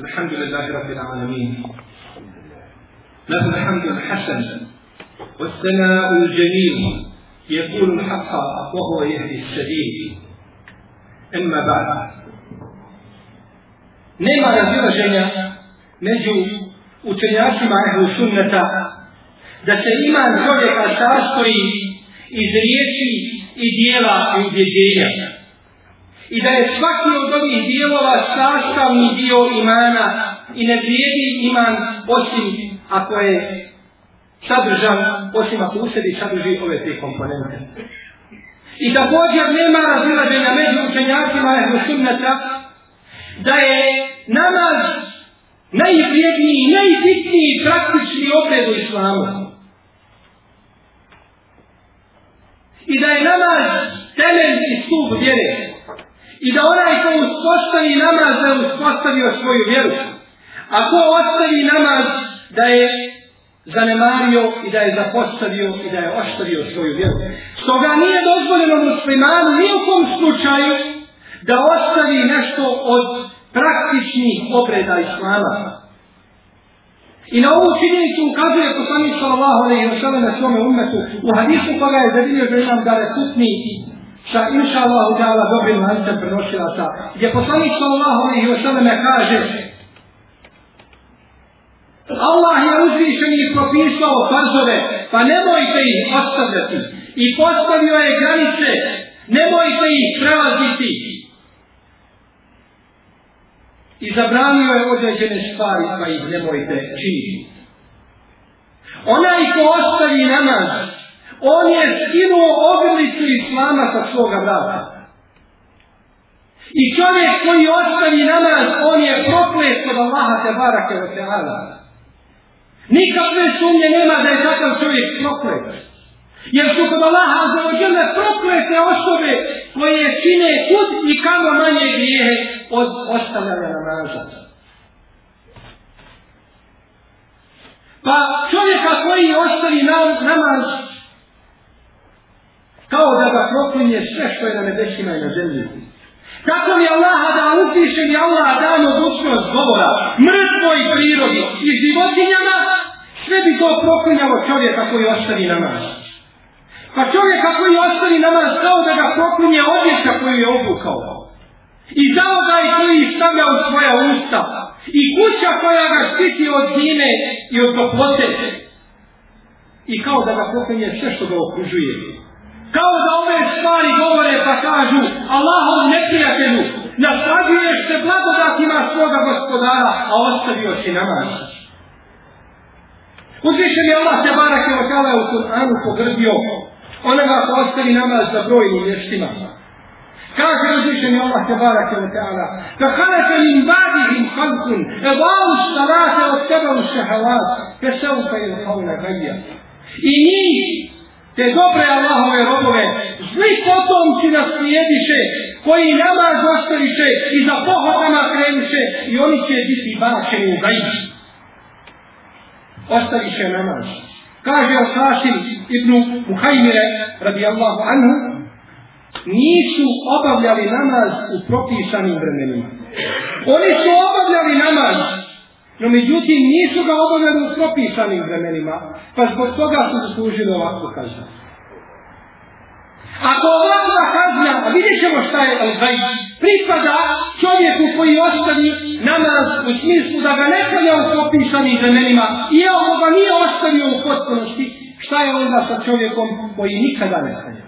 الحمد لله رب العالمين. له الحمد الحسن والثناء الجميل يقول الحق وهو يهدي السبيل. أما بعد. نما نزيل جنيا نجو وتنياتي مع أهل السنة دا سليما نزولي قصاص قريب إذ ريشي إذ يلا إذ يجيئ I da je svaki od ovih dijelova sastavni dio imana i ne vrijedi iman osim ako je sadržan, osim ako u sebi sadrži ove tri komponente. I također nema razilaženja među učenjacima ehlu sunneta da je namaz najvrijedniji i najbitniji praktični obred u islamu. I da je namaz temelj i stup vjere. I da onaj ko uspostavi namaz da je uspostavio svoju vjeru. A ko ostavi namaz da je zanemario i da je zapostavio i da je ostavio svoju vjeru. Stoga nije dozvoljeno muslimanu ni u kom slučaju da ostavi nešto od praktičnih obreda islama. I na ovu činjenicu ukazuje poslanik sallallahu alejhi ve sellem na svome ummetu u hadisu koga je zabilio da imam da rekutni sa inša Allahu ta'ala dobrim lancem prenošilaca, gdje poslanik sallallahu alejhi ve sellem kaže Allah je uzvišen i propisao farzove, pa nemojte ih ostavljati. I postavio je granice, nemojte ih prelaziti. I zabranio je određene stvari, pa ih nemojte činiti. Onaj ko ostavi namaz, on je skinuo ogrlicu islama sa svoga brata. I čovjek koji ostavi namaz, on je proklet od Allaha te barake wa ta'ala. Nikakve sumnje nema da je takav čovjek proklet. Jer su kod Allaha za ođele proklete osobe koje čine kud i kamo manje grijehe od ostavljanja namaza. Pa čovjeka koji ostavi namaz kao da ga proklinje sve što je na nebesima i na zemlji. Kako mi Allah da upiše mi Allah dan odlučnost govora, mrtvoj prirodi i životinjama, sve bi to proklinjalo čovjeka koji ostavi namaz. Pa čovjeka koji ostavi namaz kao da ga proklinje odjeća koju je obukao. I dao ga i koji stavlja u svoja usta. I kuća koja ga štiti od zime i od toplote. I kao da ga proklinje sve što ga okružuje. Kao da ove stvari govore pa kažu Allahom neprijatelju, nastavljuješ se blagodatima svoga gospodara, a ostavio si namaz. Uzvišen je Allah te barak je okala u Kur'anu pogrdio onoga ko ostavi namaz za brojnim mještima. Kaže uzvišen je Allah te barak je okala ka halaka min badihim halkun edavu salate od tebe u šehalat ke se il havna gajja. I njih te dobre Allahove robove, zli potomci nas slijediše, koji namaz ostaviše i za pohodama krenuše i oni će biti bačeni u gajbi. Ostaviše namaz. Kaže Al-Hasim ibn Muhajmire, radijallahu anhu, nisu obavljali namaz u propisanim vremenima. Oni su obavljali namaz, No međutim nisu ga obavljali u propisanim vremenima, pa zbog toga su zaslužili ovakvu kaznu. Ako ovakva kazna, a vidjet ćemo šta je Al-Gaj, pripada čovjeku koji ostavi namaz u smislu da ga ne kalja u propisanim vremenima, iako ga nije ostavio u potpunosti, šta je onda sa čovjekom koji nikada ne kalja?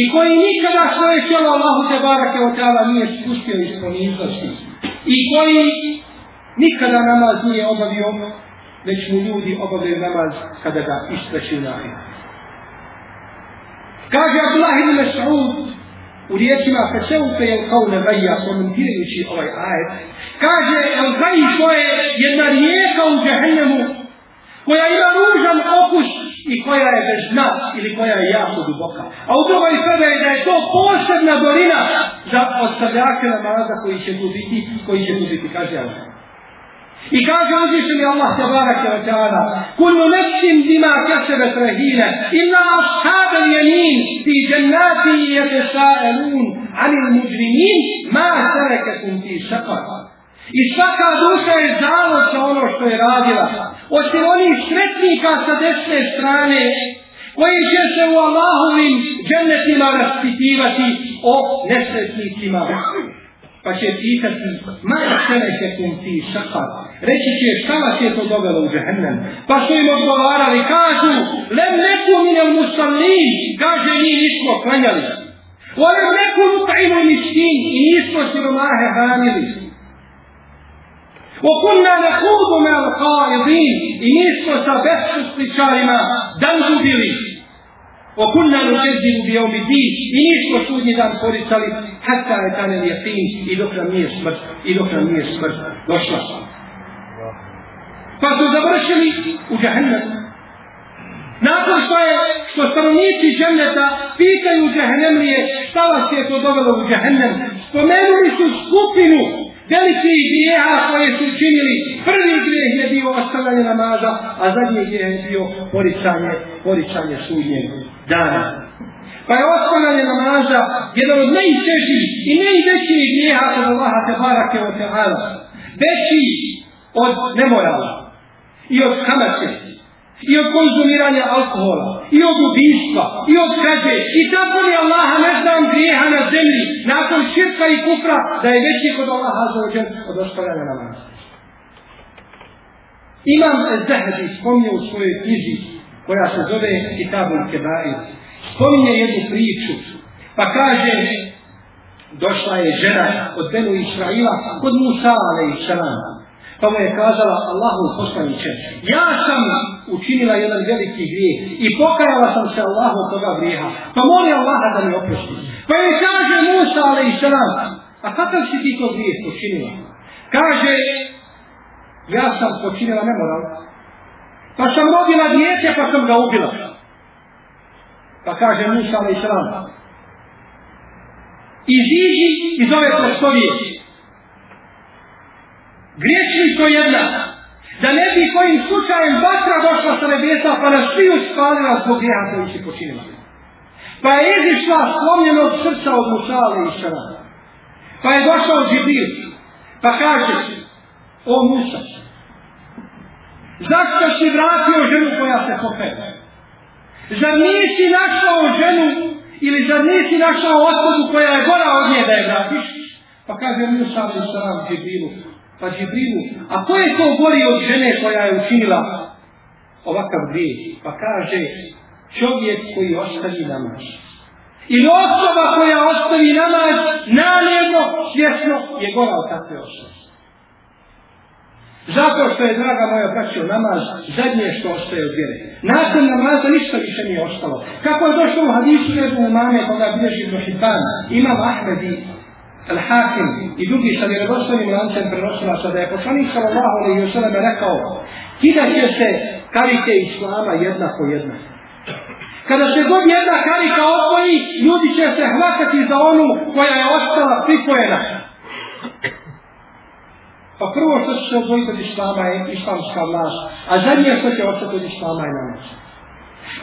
I koji nikada svoje tijelo Allahu te barake od nije spustio iz poniznosti. I koji nikada namaz nije obavio, već mu ljudi obavljaju namaz kada ga istreći u nahid. Kaže Abdullah ibn Mas'ud u riječima Feseufe je kao nebaija komentirajući ovaj ajet. Kaže El Gaj to je jedna rijeka u džahennemu koja ima ružan okus i koja je bez dna ili koja je jako duboka. A u drugoj sebe je da je to posebna dolina za ostavljake namaza koji će tu biti, koji će tu biti, kaže Allah. I kaže uzvišeni Allah tabaraka wa ta'ala Kullu nefsim bima kasebet rahine Illa ashab al yamin Fi jannati yatesa'elun Ani mujrimin Ma sareketum fi šakar I svaka duša je zalog za ono što je radila. Osim onih sretnika sa desne strane, koji će se u Allahovim džennetima raspitivati o nesretnicima Pa će pitati, ma sene se kum ti šakar. Reći će, šta vas je to dovelo u džehennem? Pa su im odgovarali, kažu, lem neku minel musallin, kaže, mi nismo klanjali. Olem neku nutaimu miskin, i nismo siromahe hranili. وكنا نخوض مع القائضين إنيسو سابسو سليشارما دنجبلي وكنا نكذب بيوم الدين إنيسو سودني دان hatta je tane lijepin i dok nam nije smrt, i dok nam nije smrt, došla. Pa su završili u džahennem. Nakon što je, što stanovnici džahenneta pitaju džahennem lije, šta vas je to dovelo u džahennem? Spomenuli su skupinu velike grijeha koje su činili. Prvi grijeh je bio ostavljanje namaza, a zadnji grijeh je bio poricanje, poricanje sudnjeg dana. Pa je ostavljanje namaza jedan od najtežih i najvećih grijeha od Allaha te barake o teala. Veći od nemorala i od kamate i od konzumiranja alkohola, i od ubijstva, i od krađe, i tako li Allaha ne znam grijeha na zemlji, nakon širka i kufra, da je veći kod Allaha zaođen od ostavljanja namaza. Imam Zahabi spomnio u svojoj knjizi, koja se zove Kitabul Kebair, spominje jednu priču, pa kaže, došla je žena od Benu Israila kod Musa, ale i Šalama. Pa mu je kazala Allahu poslaniće, ja sam učinila jedan veliki grijeh i pokajala sam se Allahu toga grijeha. Pa moli Allaha da mi oprosti. Pa je kaže Musa ale i a kakav si ti to grijeh počinila? Kaže, ja sam počinila nemoral. Pa sam rodila djece pa sam ga ubila. Pa kaže Musa ale i iziđi iz ove prostorije Griješništvo jedna, da ne bi kojim slučajem vatra došla sa nebesa pa nas svi uspalila zbog grijeha koji si počinila. Pa je izišla slomljenog srca od Musa i Pa je došao Džibril. Pa kaže, o Musa, zašto si vratio ženu koja se popela? Zar nisi našao ženu ili zar nisi našao osobu koja je gora od nje da je vratiš? Pa kaže Musa i Šara Džibrilu, Pa Džibrilu, a ko je to gori od žene koja je učinila ovakav grijeh? Pa kaže, čovjek koji ostavi namaz. Ili osoba koja ostavi namaz, namjerno, svjesno, je gora od takve osobe. Zato što je, draga moja, braćo, namaz zadnje što ostaje od vjere. Nakon namaza ništa više nije ostalo. Kako je došlo u hadisu Ebu Umame, koga bilježi Ibn Hitan, imam Ahmedi, Al-Hakim i drugi sa vjerodostojnim lancem prenosila da je poslanik sallallahu alaihi wa sallam rekao kida će se karike Islama jedna po jedna. Kada se god jedna karika odvoji, ljudi će se hvatati za onu koja je ostala pripojena. Pa prvo što će se odvojiti od Islama je islamska vlast, a zadnje što će ostati od Islama je namaz.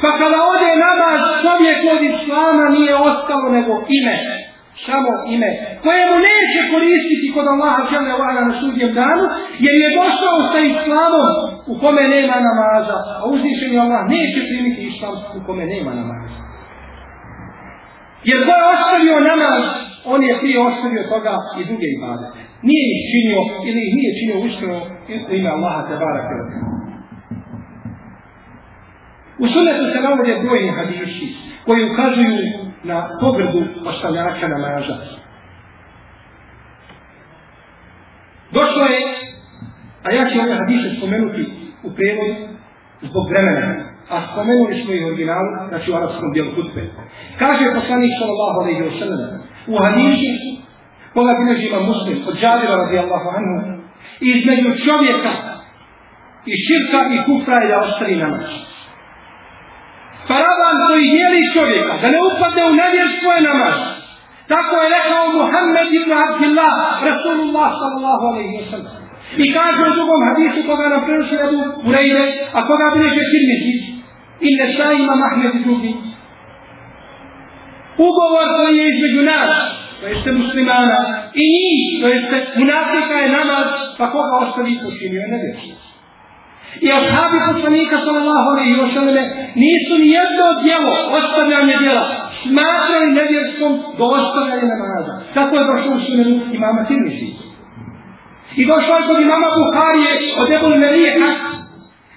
Pa kada ode namaz, čovjek od Islama nije ostalo nego ime samo ime, koje mu neće koristiti kod Allaha žele vana na sudjem danu, jer je došao sa islamom u kome nema namaza, a uzvišen je Allah neće primiti islam u kome nema namaza. Jer ko je ostavio namaz, on je prije ostavio toga i druge ibadete. Nije ih činio ili ih nije činio uštrano u ime Allaha te barake. U sunetu se navode brojni hadisi koji ukazuju na pogrdu ostavljača namaza. Došlo je, a ja ću ove hadise spomenuti u prevodu zbog vremena, a spomenuli smo i originalu, znači u arabskom dijelu hutbe. Kaže poslanik sallallahu alaihi wa sallam, u hadisu, koga bileži ima muslim, od Džavira radijallahu anhu, između čovjeka i širka i kufra je da ostavi namaz paravan koji dijeli čovjeka, da ne upadne u nevjerstvo je namaz. Tako je rekao Muhammed ibn Abdillah, Rasulullah sallallahu alaihi wa sallam. I kaže u drugom hadisu koga nam prenosi Ebu Hureyre, a koga bileže Tirmizi, i ne sa ima Mahmed i drugi. Ugovor koji je između nas to jeste muslimana, i njih, to jeste munafika je namaz, pa koga ostavi počinio je nevječnost. I ashabi poslanika sallallahu alaihi wa sallam nisu ni jedno djelo, ostavljanje djela, smatrali nevjerskom do ostavljanja namaza. Tako je došlo u sunenu imama Tirmizi. I došlo je kod imama Buharije od Ebul Merije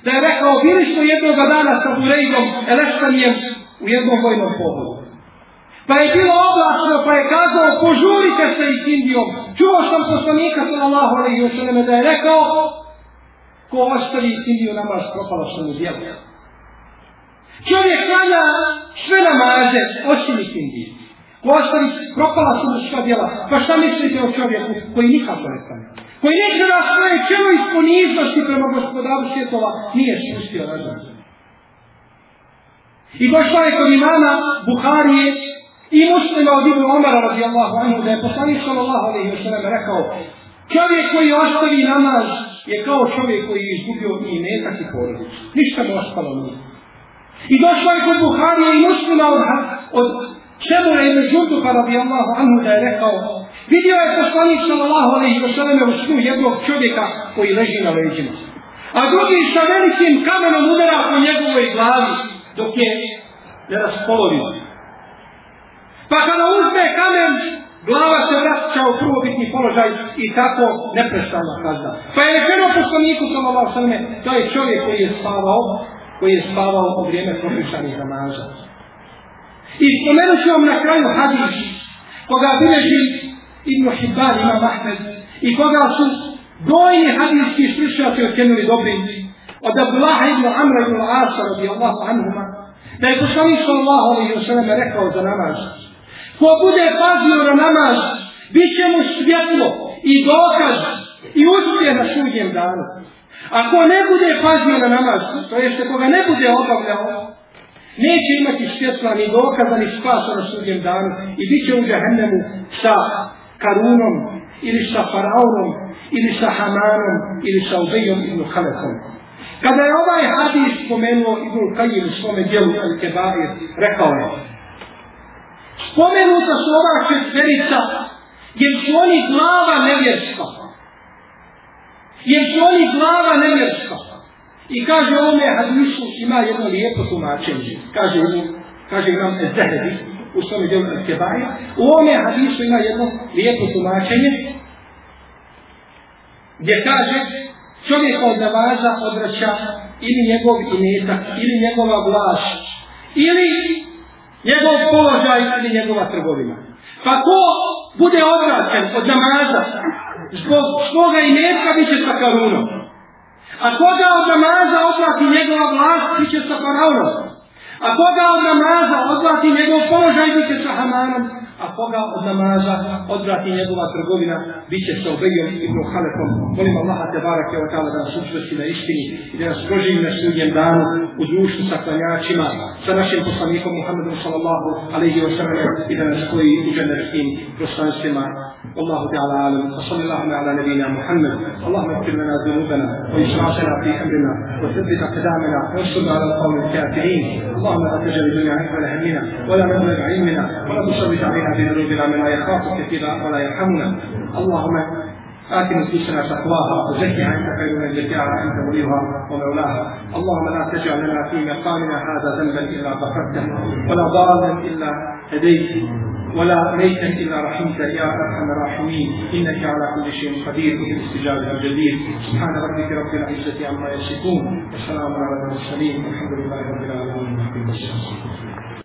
da je rekao, bili smo jednog dana sa Burejdom Elestanijem, u jednom vojnom pohodu. Pa je bilo oblačno, pa je kazao, požurite se i Indijom. Čuo sam poslanika sallallahu alaihi wa sallam da je rekao, ko ostavi Indiju namaz, propala sam u djelu. Čovjek klanja sve namaze, osim Indiju. Ko ostavi, propala sam u sva djela. Pa šta mislite o čovjeku koji nikako ne stane? Koji neće da svoje čelo iz poniznosti prema gospodaru svjetova nije spustio razum. I došla je kod imama Buharije i muslima od Ibn Omara radijallahu anhu da je poslanik sallallahu alaihi wa sallam rekao čovjek koji ostavi namaz je kao čovjek koji je izgubio i metak i porodicu. Ništa mu ostalo nije. I došlo je kod Buharije i muslima od, od Čemura ibn Žunduka radijallahu anhu da je rekao vidio je poslanik sallallahu alaihi wa sallam u snu jednog čovjeka koji leži na leđima. A drugi sa velikim kamenom udara po njegovoj glavi dok je ne raspolovio. Pa kada uzme kamen, glava se vraća u prvobitni položaj i tako neprestano kazda. Pa je rečeno poslaniku sallallahu sallam, to je čovjek koji je spavao, koji je spavao u vrijeme propisanih namaza. I spomenut ću vam na kraju hadis, koga bileži Ibn Hibban, Imam Ahmed, i koga su dojni hadijski slušalci ocjenili dobrim, od Abdullaha ibn Amra ibn Asa radijallahu anhuma, da je poslanik sallallahu alaihi wa sallam rekao za namaz. Ko bude pazio na namaz, bit će mu svjetlo i dokaz i uspje na sudnjem danu. Ako ne bude pazio na namaz, to jeste koga ne bude obavljao, neće imati svjetla ni dokaza ni spasa na sudnjem danu i bit će u džahennemu sa Karunom ili sa Faraonom ili sa Hamanom ili sa Ubejom ibn Halesom. Kada je ovaj hadis spomenuo Ibn Kajim u svome dijelu Al-Kebair, rekao je Spomenuta su ova četverica jer su oni glava nevjerska. Jer su oni glava nevjerska. I kaže ovome hadisu ima jedno lijepo tumačenje. Kaže, kaže nam Zahedi u svome djelu Al-Kebair. U ovome hadisu ima jedno lijepo tumačenje gdje kaže čovjek od namaza odraća ili njegov imetak, ili njegova vlast, ili njegov položaj, ili njegova trgovina. Pa ko bude odvraćen od namaza zbog svoga imetka, bit će sa karunom. A koga od namaza odvrati njegova vlast, bit će sa faraonom. A koga od namaza odvrati njegov položaj, bit će sa hamanom a koga od namaza odvrati njegova trgovina, bit će sa obejom i prohalefom. Molim Allaha te barake o ta'ala da nas učvrsti na istini i da nas proživi na sudnjem danu u društvu sa klanjačima, sa našim poslanikom Muhammedom sallallahu alaihi wa sallam i da nas koji u džanetskim prostanstvima Allahu ta'ala alam, wa sallallahu ala nabina Muhammed. Allahumma اغفر لنا ذنوبنا وإسرافنا في أمرنا وثبت أقدامنا وانصرنا على القوم الكافرين. اللهم لا تجعل الدنيا أكبر همنا ولا مبلغ علمنا ولا تسلط علينا في ذنوبنا من لا يخافك فينا ولا يرحمنا. اللهم آت نفوسنا تقواها وزكها أنت خير من زكاها أنت وليها ومولاها. اللهم لا تجعل لنا في مقامنا هذا ذنبا إلا غفرته ولا ضالا إلا هديت ولا ميتا إلا رحمت يا أرحم الراحمين. إنك على كل شيء قدير. وبالاستجابة الجدير سبحان ربك رب العزة عما يصفون. والسلام على المرسلين. والحمد لله رب العالمين.